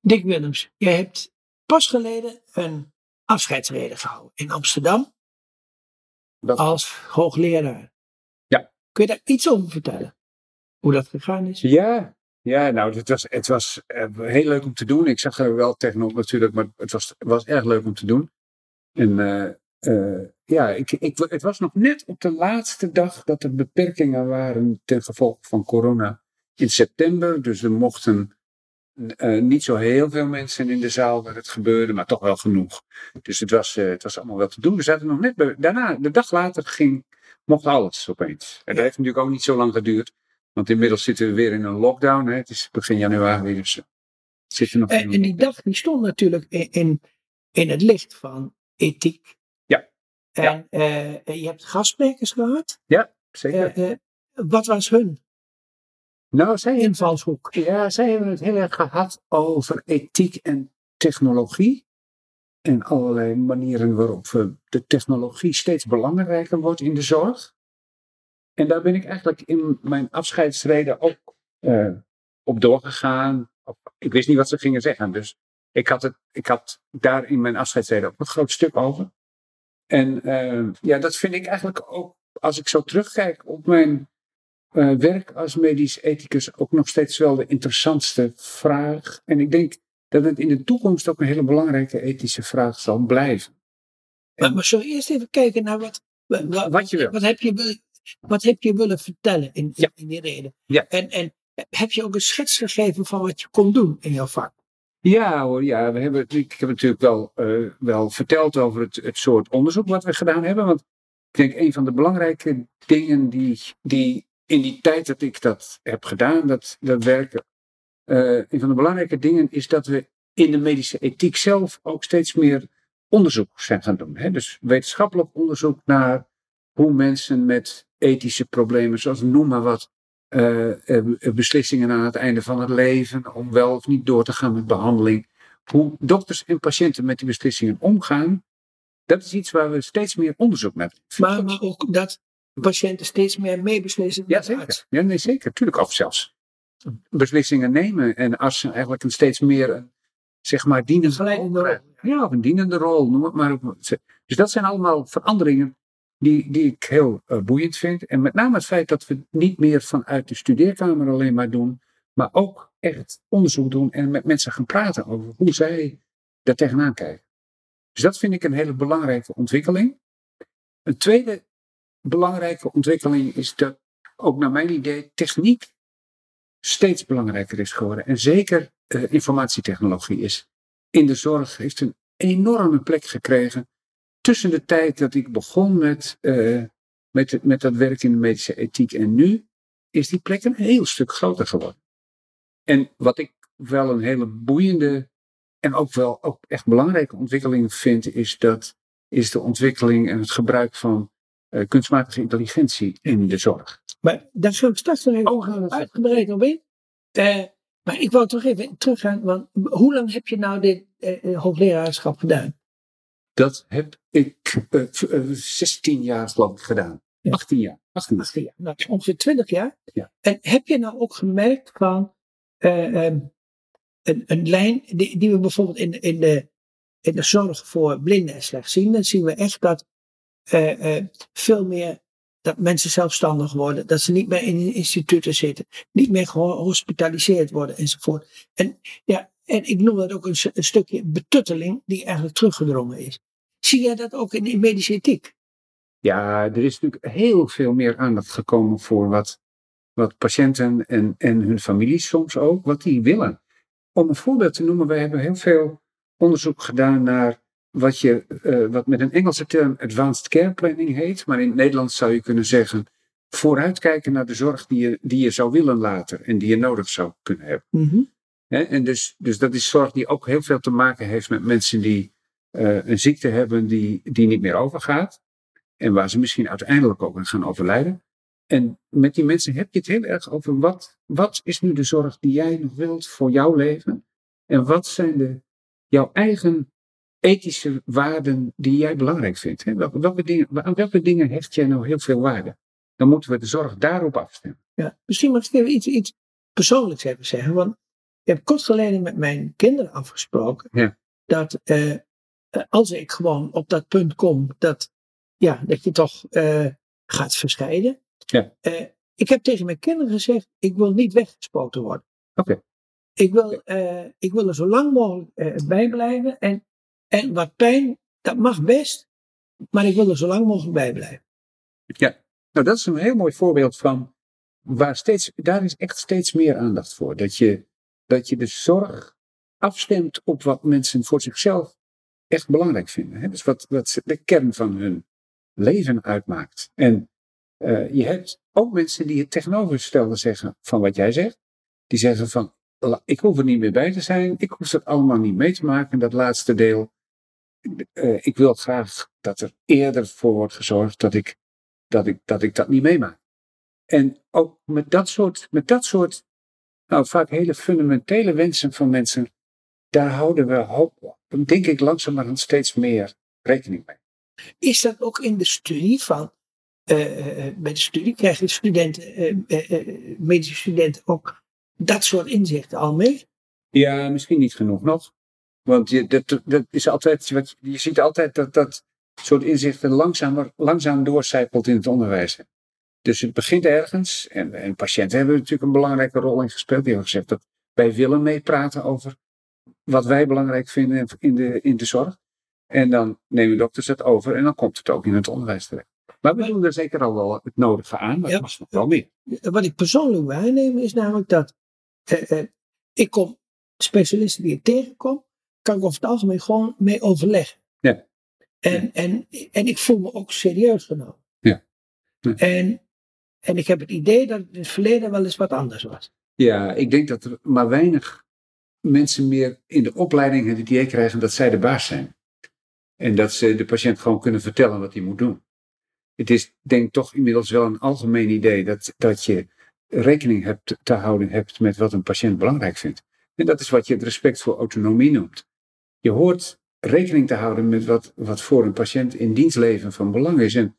Dick Willems, jij hebt pas geleden een afscheidsreden gehouden in Amsterdam Dat- als hoogleraar. Ja. Kun je daar iets over vertellen? Hoe dat gegaan is? Ja, ja nou, het was, het was eh, heel leuk om te doen. Ik zag er wel tegenop natuurlijk, maar het was, was erg leuk om te doen. En eh, eh, ja, ik, ik, het was nog net op de laatste dag dat er beperkingen waren ten gevolge van corona in september. Dus er mochten eh, niet zo heel veel mensen in de zaal waar het gebeurde, maar toch wel genoeg. Dus het was, eh, het was allemaal wel te doen. We zaten nog net bij, daarna, de dag later ging, mocht alles opeens. En dat heeft natuurlijk ook niet zo lang geduurd. Want inmiddels zitten we weer in een lockdown. Hè. Het is begin januari, dus eh, zitten nog En, en die dag die stond natuurlijk in, in, in het licht van ethiek. Ja. En je hebt gastsprekers gehad. Ja, zeker. Wat was hun nou, zij hebben, invalshoek? ja, zij hebben het heel erg gehad over ethiek en technologie. En allerlei manieren waarop de technologie steeds belangrijker wordt in de zorg. En daar ben ik eigenlijk in mijn afscheidsreden ook eh, op doorgegaan. Ik wist niet wat ze gingen zeggen, dus ik had, het, ik had daar in mijn afscheidsreden ook een groot stuk over. En eh, ja, dat vind ik eigenlijk ook, als ik zo terugkijk op mijn eh, werk als medisch ethicus, ook nog steeds wel de interessantste vraag. En ik denk dat het in de toekomst ook een hele belangrijke ethische vraag zal blijven. Maar, maar zullen we eerst even kijken naar wat, wat, wat, Wat je wil. wat heb je, wil- wat heb je willen vertellen in, Ja. in die reden? Ja. En, en heb je ook een schets gegeven van wat je kon doen in jouw vak? Ja hoor, ja, we hebben, ik heb natuurlijk wel, eh, wel verteld over het, het soort onderzoek wat we gedaan hebben. Want ik denk een van de belangrijke dingen die, die in die tijd dat ik dat heb gedaan, dat, dat werken, eh, een van de belangrijke dingen is dat we in de medische ethiek zelf ook steeds meer onderzoek zijn gaan doen. Hè? Dus wetenschappelijk onderzoek naar hoe mensen met ethische problemen, zoals noem maar wat, eh, eh, beslissingen aan het einde van het leven, om wel of niet door te gaan met behandeling. Hoe dokters en patiënten met die beslissingen omgaan, dat is iets waar we steeds meer onderzoek naar doen. Maar, maar ook dat patiënten steeds meer meebeslissen Ja, zeker. Ja, nee, zeker. Tuurlijk, of zelfs beslissingen nemen en artsen eigenlijk een steeds meer een, zeg maar, dienende rol. Ja, of een dienende rol, noem het maar op. Dus dat zijn allemaal veranderingen die, die ik heel eh, boeiend vind. En met name het feit dat we niet meer vanuit de studeerkamer alleen maar doen, maar ook echt onderzoek doen en met mensen gaan praten over hoe zij daar tegenaan kijken. Dus dat vind ik een hele belangrijke ontwikkeling. Een tweede belangrijke ontwikkeling is dat, ook naar mijn idee, techniek steeds belangrijker is geworden. En zeker eh, informatietechnologie is in de zorg, heeft een enorme plek gekregen. Tussen de tijd dat ik begon met, eh, met, met dat werk in de medische ethiek en nu, is die plek een heel stuk groter geworden. En wat ik wel een hele boeiende en ook wel ook echt belangrijke ontwikkeling vind, is, dat, is de ontwikkeling en het gebruik van eh, kunstmatige intelligentie in de zorg. Maar daar zullen we straks nog even Oh, uitgebreid op in. Eh, maar ik wou toch even teruggaan, want hoe lang heb je nou dit eh, hoogleraarschap gedaan? Dat heb ik eh, v- eh, 16 jaar geloof ik gedaan. Ja. 18 jaar. 18 jaar. 18 jaar. Nou, dat is ongeveer 20 jaar. Ja. En heb je nou ook gemerkt van eh, ehm, een, een lijn die, die we bijvoorbeeld in, in, de, in de zorg voor blinden en slechtzienden zien we echt dat eh, eh, veel meer dat mensen zelfstandig worden, dat ze niet meer in instituten zitten, niet meer gehospitaliseerd worden enzovoort. En ja, en ik noem dat ook een, stukje betutteling die eigenlijk teruggedrongen is. Zie jij dat ook in, in medische ethiek? Ja, er is natuurlijk heel veel meer aandacht gekomen voor wat, wat patiënten en, en hun families soms ook, wat die willen. Om een voorbeeld te noemen, wij hebben heel veel onderzoek gedaan naar wat, je, eh, wat met een Engelse term advanced care planning heet. Maar in het Nederlands zou je kunnen zeggen vooruitkijken naar de zorg die je, die je zou willen later en die je nodig zou kunnen hebben. Hè, en dus, dus dat is zorg die ook heel veel te maken heeft met mensen die eh, een ziekte hebben die, die niet meer overgaat. En waar ze misschien uiteindelijk ook aan gaan overlijden. En met die mensen heb je het heel erg over wat, wat is nu de zorg die jij nog wilt voor jouw leven? En wat zijn de, jouw eigen ethische waarden die jij belangrijk vindt? Hè? Welke, welke dingen, aan welke dingen hecht jij nou heel veel waarde? Dan moeten we de zorg daarop afstemmen. Ja, misschien mag ik even iets, iets persoonlijks even zeggen. Want ik heb kort geleden met mijn kinderen afgesproken Ja. dat eh, als ik gewoon op dat punt kom dat, ja, dat je toch eh, gaat verscheiden. Ja. Eh, ik heb tegen mijn kinderen gezegd, ik wil niet weggespoten worden. Oké. Ik, wil, eh, ik wil er zo lang mogelijk eh, bij blijven. En, en wat pijn, dat mag best, maar ik wil er zo lang mogelijk bij blijven. Nou, dat is een heel mooi voorbeeld van waar steeds, daar is echt steeds meer aandacht voor. Dat je, dat je de zorg afstemt op wat mensen voor zichzelf echt belangrijk vinden. Hè? Dus wat, wat de kern van hun leven uitmaakt. En eh, je hebt ook mensen die het tegenovergestelde zeggen van wat jij zegt. Die zeggen van, "La- ik hoef er niet meer bij te zijn. Ik hoef dat allemaal niet mee te maken, dat laatste deel. Eh, ik wil graag dat er eerder voor wordt gezorgd dat ik dat ik dat, ik dat niet meemaak. En ook met dat soort, met dat soort nou, vaak hele fundamentele wensen van mensen, daar houden we, hoop, denk ik, langzamerhand steeds meer rekening mee. Is dat ook in de studie van, eh, eh, bij de studie krijgen studenten, eh, medische studenten ook dat soort inzichten al mee? Ja, misschien niet genoeg nog. Want je, dat, dat is altijd, wat, je ziet altijd dat dat soort inzichten langzamer, langzaam doorcijpelt in het onderwijs. Dus het begint ergens. En, en patiënten hebben natuurlijk een belangrijke rol in gespeeld. Die hebben gezegd dat wij willen meepraten over wat wij belangrijk vinden in de, in de zorg. En dan nemen dokters het over en dan komt het ook in het onderwijs terecht. Maar we doen er zeker al wel het nodige aan, maar Ja. nog wel meer. Wat ik persoonlijk waarneem is namelijk dat eh, eh, ik kom specialisten die ik tegenkom, kan ik over het algemeen gewoon mee overleggen. Ja. En, en, en ik voel me ook serieus genomen. Ja. Ja. En, en ik heb het idee dat het in het verleden wel eens wat anders was. Ja, ik denk dat er maar weinig mensen meer in de opleiding het idee krijgen dat zij de baas zijn. En dat ze de patiënt gewoon kunnen vertellen wat hij moet doen. Het is denk ik toch inmiddels wel een algemeen idee dat, dat je rekening hebt te houden hebt met wat een patiënt belangrijk vindt. En dat is wat je het respect voor autonomie noemt. Je hoort rekening te houden met wat, wat voor een patiënt in dienstleven van belang is. En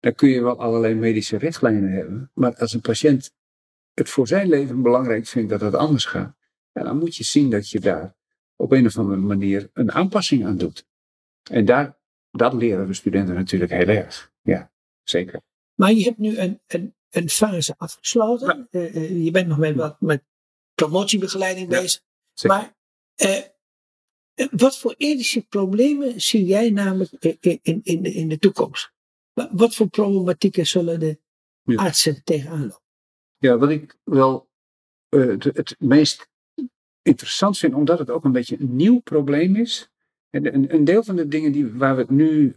daar kun je wel allerlei medische richtlijnen hebben. Maar als een patiënt het voor zijn leven belangrijk vindt dat het anders gaat, ja, dan moet je zien dat je daar op een of andere manier een aanpassing aan doet. En daar, dat leren we studenten natuurlijk heel erg. Ja, zeker. Maar je hebt nu een, een, een fase afgesloten. Eh, eh, je bent nog met, wat, met promotiebegeleiding Ja, bezig. zeker. Maar eh, wat voor ethische problemen zie jij namelijk in, in, in, de, in de toekomst? Wa- Wat voor problematieken zullen de Ja. artsen tegenaan lopen? Ja, wat ik wel eh, het, het meest interessant vind, omdat het ook een beetje een nieuw probleem is. En een, een deel van de dingen die, waar we nu,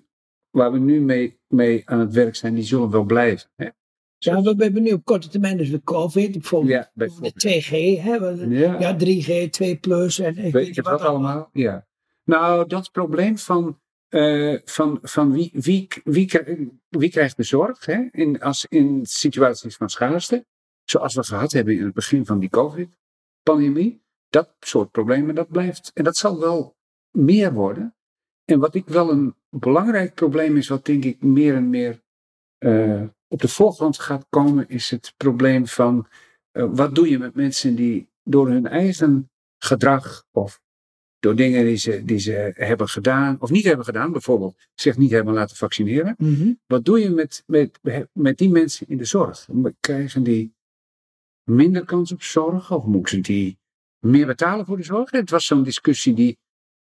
waar we nu mee, mee aan het werk zijn, die zullen wel blijven. Hè? Ja, we hebben nu op korte termijn dus de COVID, bijvoorbeeld Ja, de bijvoorbeeld. 2G, hè, Ja. ja, 3G, 2 plus en ik Weet je wat allemaal? Ja. Nou, dat probleem van, eh, van, van wie, wie, wie krijgt de zorg hè? In, als, in situaties van schaarste, zoals we gehad hebben in het begin van die COVID-pandemie, dat soort problemen, dat blijft. En dat zal wel meer worden. En wat ik wel een belangrijk probleem is, wat denk ik meer en meer eh, op de voorgrond gaat komen, is het probleem van eh, wat doe je met mensen die door hun eigen gedrag of door dingen die ze, die ze hebben gedaan of niet hebben gedaan, bijvoorbeeld zich niet hebben laten vaccineren. Mhm. Wat doe je met, met, met die mensen in de zorg? Krijgen die minder kans op zorg of moeten die meer betalen voor de zorg? Het was zo'n discussie die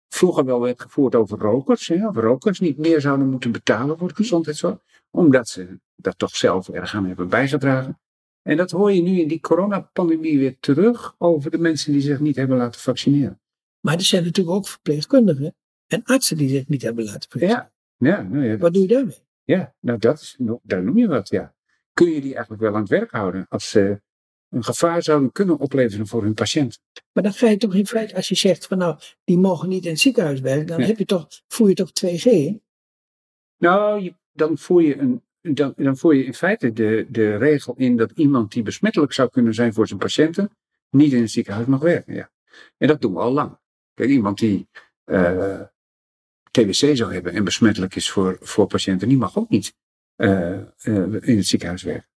vroeger wel werd gevoerd over rokers. Hè, of rokers niet meer zouden moeten betalen voor de gezondheidszorg, omdat ze dat toch zelf erg aan hebben bijgedragen. En dat hoor je nu in die coronapandemie weer terug over de mensen die zich niet hebben laten vaccineren. Maar er zijn natuurlijk ook verpleegkundigen en artsen die zich niet hebben laten vaccineren. Ja, ja, nou ja, Wat doe je daarmee? Ja, nou dat is, no- daar noem je wat, ja. Kun je die eigenlijk wel aan het werk houden als ze een gevaar zouden kunnen opleveren voor hun patiënt? Maar dan ga je toch in feite, als je zegt van nou, die mogen niet in het ziekenhuis werken, dan heb je toch, voer je toch 2G in? Nou, je, dan, voer je een, dan, dan voer je in feite de, de regel in dat iemand die besmettelijk zou kunnen zijn voor zijn patiënten, niet in het ziekenhuis mag werken. Ja. En dat doen we al lang. Kijk, iemand die eh, TBC zou hebben en besmettelijk is voor, voor patiënten, die mag ook niet eh, eh, in het ziekenhuis werken.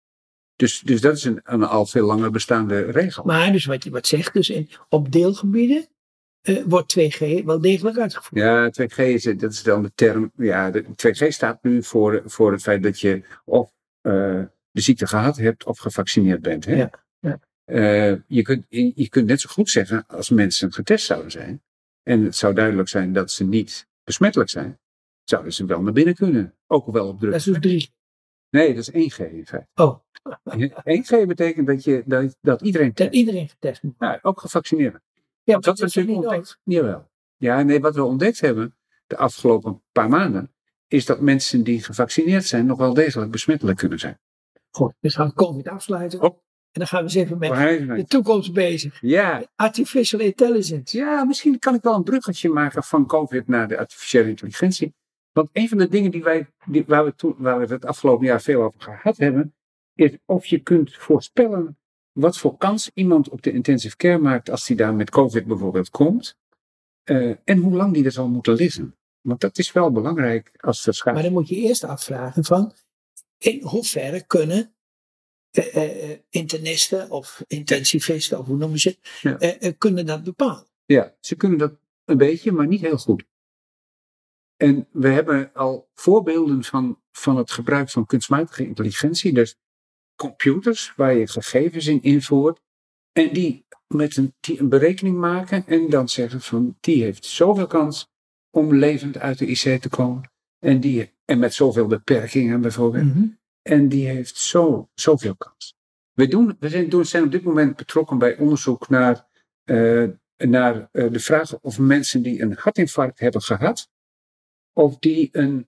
Dus, dus dat is een, een al veel langer bestaande regel. Maar dus wat je wat zegt, dus in, op deelgebieden eh, wordt 2G wel degelijk uitgevoerd. Ja, 2G is, dat is dan de term. Ja, de, 2G staat nu voor, voor het feit dat je of eh, de ziekte gehad hebt of gevaccineerd bent. Hè? Ja, ja. Eh, je, kunt, je kunt net zo goed zeggen als mensen getest zouden zijn. En het zou duidelijk zijn dat ze niet besmettelijk zijn. Zouden ze wel naar binnen kunnen. Ook wel op druk. Dat is dus 3. Nee, dat is 1G in feite. Oh, 1G betekent dat, je, dat, dat iedereen dat iedereen getest moet Nou, ook gevaccineerd. Ja, we dat is toch natuurlijk ontdekt. Jawel. Ja, nee, wat we ontdekt hebben de afgelopen paar maanden. Is dat mensen die gevaccineerd zijn nog wel degelijk besmettelijk kunnen zijn. Goed, dus gaan we COVID afsluiten. Op. En dan gaan we eens even met de toekomst bezig. Ja, Artificial intelligence. ja, misschien kan ik wel een bruggetje maken van COVID naar de artificiële intelligentie. Want een van de dingen die wij, die, waar, we toen, waar we het afgelopen jaar veel over gehad hebben, is of je kunt voorspellen wat voor kans iemand op de intensive care maakt als hij daar met COVID bijvoorbeeld komt. eh, en hoe lang die er zal moeten liggen. Want dat is wel belangrijk als Maar gaat. dan moet je eerst afvragen van in hoeverre kunnen eh, eh, internisten of intensivisten of hoe noemen ze het, Ja. kunnen dat bepalen. Ja, ze kunnen dat een beetje, maar niet heel goed. En we hebben al voorbeelden van, van het gebruik van kunstmatige intelligentie, dus computers waar je gegevens in invoert en die met een, die een berekening maken en dan zeggen van die heeft zoveel kans om levend uit de IC te komen en, die, en met zoveel beperkingen bijvoorbeeld. En die heeft zo, zoveel kans. We, doen, we zijn, doen, zijn op dit moment betrokken bij onderzoek naar, eh, naar eh, de vraag of mensen die een hartinfarct hebben gehad, of die een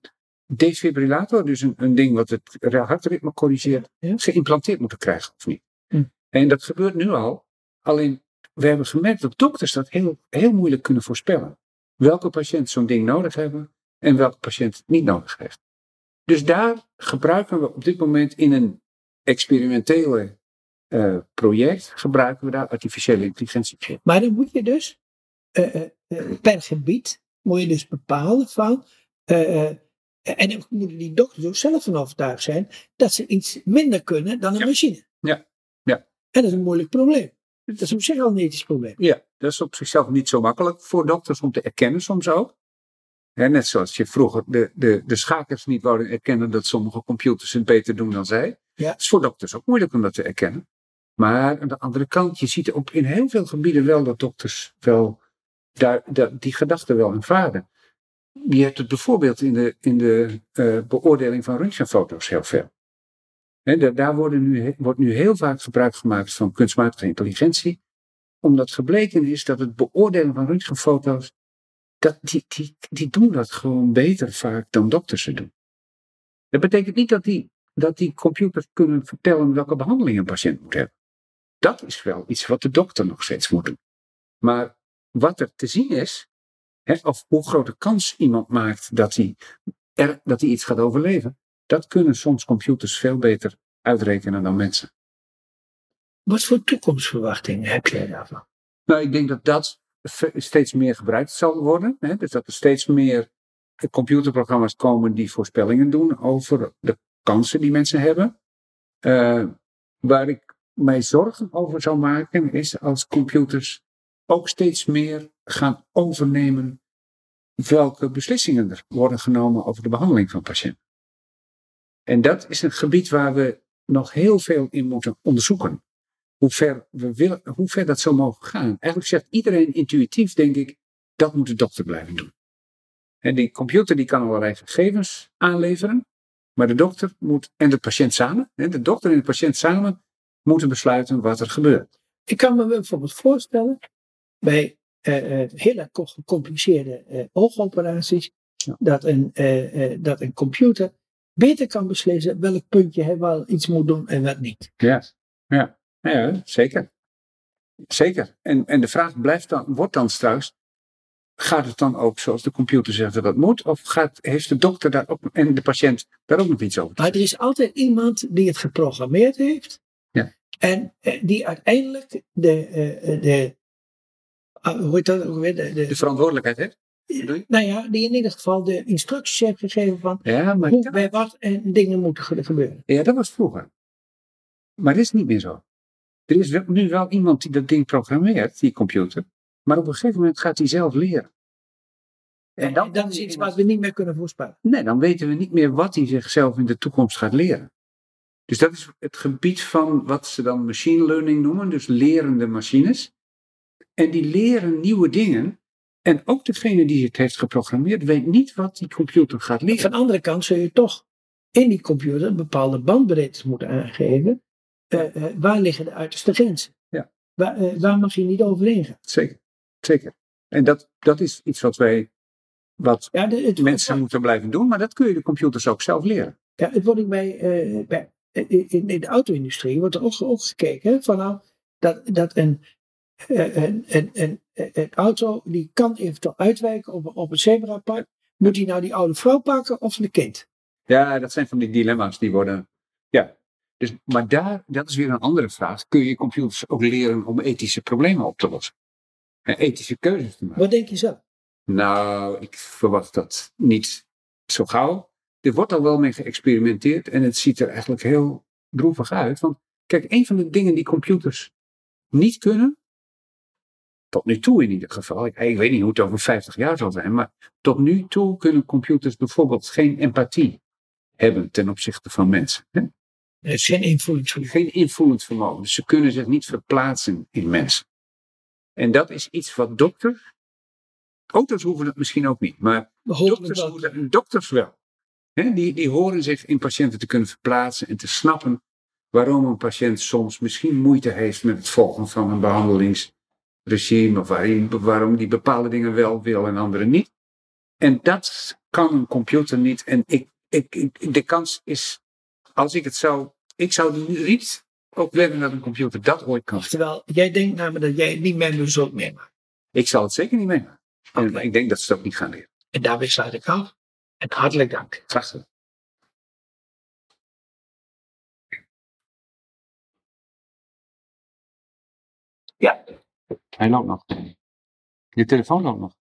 defibrillator, dus een, een ding wat het hartritme corrigeert, Ja. geïmplanteerd moeten krijgen of niet. Hm. En dat gebeurt nu al. Alleen, we hebben gemerkt dat dokters dat heel, heel moeilijk kunnen voorspellen. Welke patiënt zo'n ding nodig hebben en welke patiënt het niet nodig heeft. Dus daar gebruiken we op dit moment in een experimentele eh, project, gebruiken we daar artificiële intelligentie voor. Maar dan moet je dus eh, eh, per gebied moet je dus bepalen van en dan moeten die dokters ook zelf van overtuigd zijn dat ze iets minder kunnen dan een Ja. machine. Ja. Ja. En dat is een moeilijk probleem. Dat is op zich al een ethisch probleem. Ja, dat is op zichzelf niet zo makkelijk voor dokters om te erkennen soms ook. Net zoals je vroeger de, de, de schakers niet wouden erkennen dat sommige computers het beter doen dan zij. Ja. Het is voor dokters ook moeilijk om dat te erkennen. Maar aan de andere kant, je ziet op in heel veel gebieden wel dat dokters wel daar, daar, die gedachten wel aanvaarden. Je hebt het bijvoorbeeld in de, in de eh, beoordeling van röntgenfoto's heel veel. Daar worden nu, wordt nu heel vaak gebruik gemaakt van kunstmatige intelligentie omdat gebleken is dat het beoordelen van röntgenfoto's, dat die, die, die doen dat gewoon beter vaak dan dokters het doen. Dat betekent niet dat die, dat die computers kunnen vertellen welke behandeling een patiënt moet hebben. Dat is wel iets wat de dokter nog steeds moet doen. Maar wat er te zien is, of hoe grote kans iemand maakt dat hij, er, dat hij iets gaat overleven, dat kunnen soms computers veel beter uitrekenen dan mensen. Wat voor toekomstverwachtingen heb jij daarvan? Nou, ik denk dat dat steeds meer gebruikt zal worden. Hè? Dus dat er steeds meer computerprogramma's komen die voorspellingen doen over de kansen die mensen hebben. Eh, waar ik mij zorgen over zou maken is als computers ook steeds meer gaan overnemen welke beslissingen er worden genomen over de behandeling van patiënten. En dat is een gebied waar we nog heel veel in moeten onderzoeken hoe ver, we hoe ver dat zou mogen gaan. Eigenlijk zegt iedereen intuïtief, denk ik, dat moet de dokter blijven doen. En die computer die kan allerlei gegevens aanleveren, maar de dokter moet, en de patiënt samen, de dokter en de patiënt samen, moeten besluiten wat er gebeurt. Ik kan me bijvoorbeeld voorstellen bij hele co- gecompliceerde eh, oogoperaties Ja. dat, een, eh, eh, dat een computer beter kan beslissen welk puntje hij wel iets moet doen en wat niet. Ja, ja, ja zeker. Zeker. En, en de vraag blijft dan, wordt dan straks, gaat het dan ook zoals de computer zegt dat dat moet? Of gaat, heeft de dokter daar ook, en de patiënt daar ook nog iets over Maar er is altijd iemand die het geprogrammeerd heeft Ja. en eh, die uiteindelijk de, eh, eh, de hoe heet dat ook weer? De, de- De verantwoordelijkheid heeft? nou ja, die in ieder geval de instructies heeft gegeven van Ja, maar hoe bij wat en dingen moeten ge- gebeuren. Ja, dat was vroeger. Maar dat is niet meer zo. Er is wel- nu wel iemand die dat ding programmeert, die computer. Maar op een gegeven moment gaat hij zelf leren. En dat, dat is iets wat we niet meer kunnen voorspellen. Nee, dan weten we niet meer wat hij zichzelf in de toekomst gaat leren. Dus dat is het gebied van wat ze dan machine learning noemen, dus lerende machines. En die leren nieuwe dingen. En ook degene die het heeft geprogrammeerd weet niet wat die computer gaat Van leren. de andere kant zul je toch in die computer een bepaalde bandbreedtes moeten aangeven. Eh, eh, waar liggen de uiterste grenzen? Ja. Waar, eh, waar mag je niet overheen gaan? Zeker, zeker. En dat, dat is iets wat wij, wat Ja, de- het, mensen het, moeten blijven doen, maar dat kun je de computers ook zelf leren. ja, het wordt ook bij, bij in, in de auto-industrie wordt er ook, ook gekeken hè, van nou, dat, dat een, een, een, een, een auto die kan eventueel uitwijken op, op een zebrapad. Moet hij nou die oude vrouw pakken of een kind? Ja, dat zijn van die dilemma's die worden. Ja. Dus, maar daar, dat is weer een andere vraag. Kun je computers ook leren om ethische problemen op te lossen? En ethische keuzes te maken? Wat denk je zo? Nou, ik verwacht dat niet zo gauw. Er wordt al wel mee geëxperimenteerd en het ziet er eigenlijk heel droevig uit. Want kijk, een van de dingen die computers niet kunnen, tot nu toe in ieder geval, ik, ik weet niet hoe het over 50 jaar zal zijn, maar tot nu toe kunnen computers bijvoorbeeld geen empathie hebben ten opzichte van mensen. Hè? Er is geen invoelingsvermogen. Geen. Dus ze kunnen zich niet verplaatsen in mensen. En dat is iets wat dokters, auto's hoeven het misschien ook niet, maar dokters, hoeven- dokters wel. Hè, die, die horen zich in patiënten te kunnen verplaatsen en te snappen waarom een patiënt soms misschien moeite heeft met het volgen van een behandelingsregime of waarin, waarom die bepaalde dingen wel wil en andere niet. En dat kan een computer niet. En ik, ik, ik- de kans is, als ik het zou, ik zou niet ook willen dat een computer dat ooit kan. Oftewel, jij denkt namelijk dat jij het niet meer zult meemaken. Ik zal het zeker niet meemaken. En ik denk dat ze het ook niet gaan leren. En daarbij sluit ik af. En hartelijk dank. Hij loopt nog. Je telefoon loopt nog.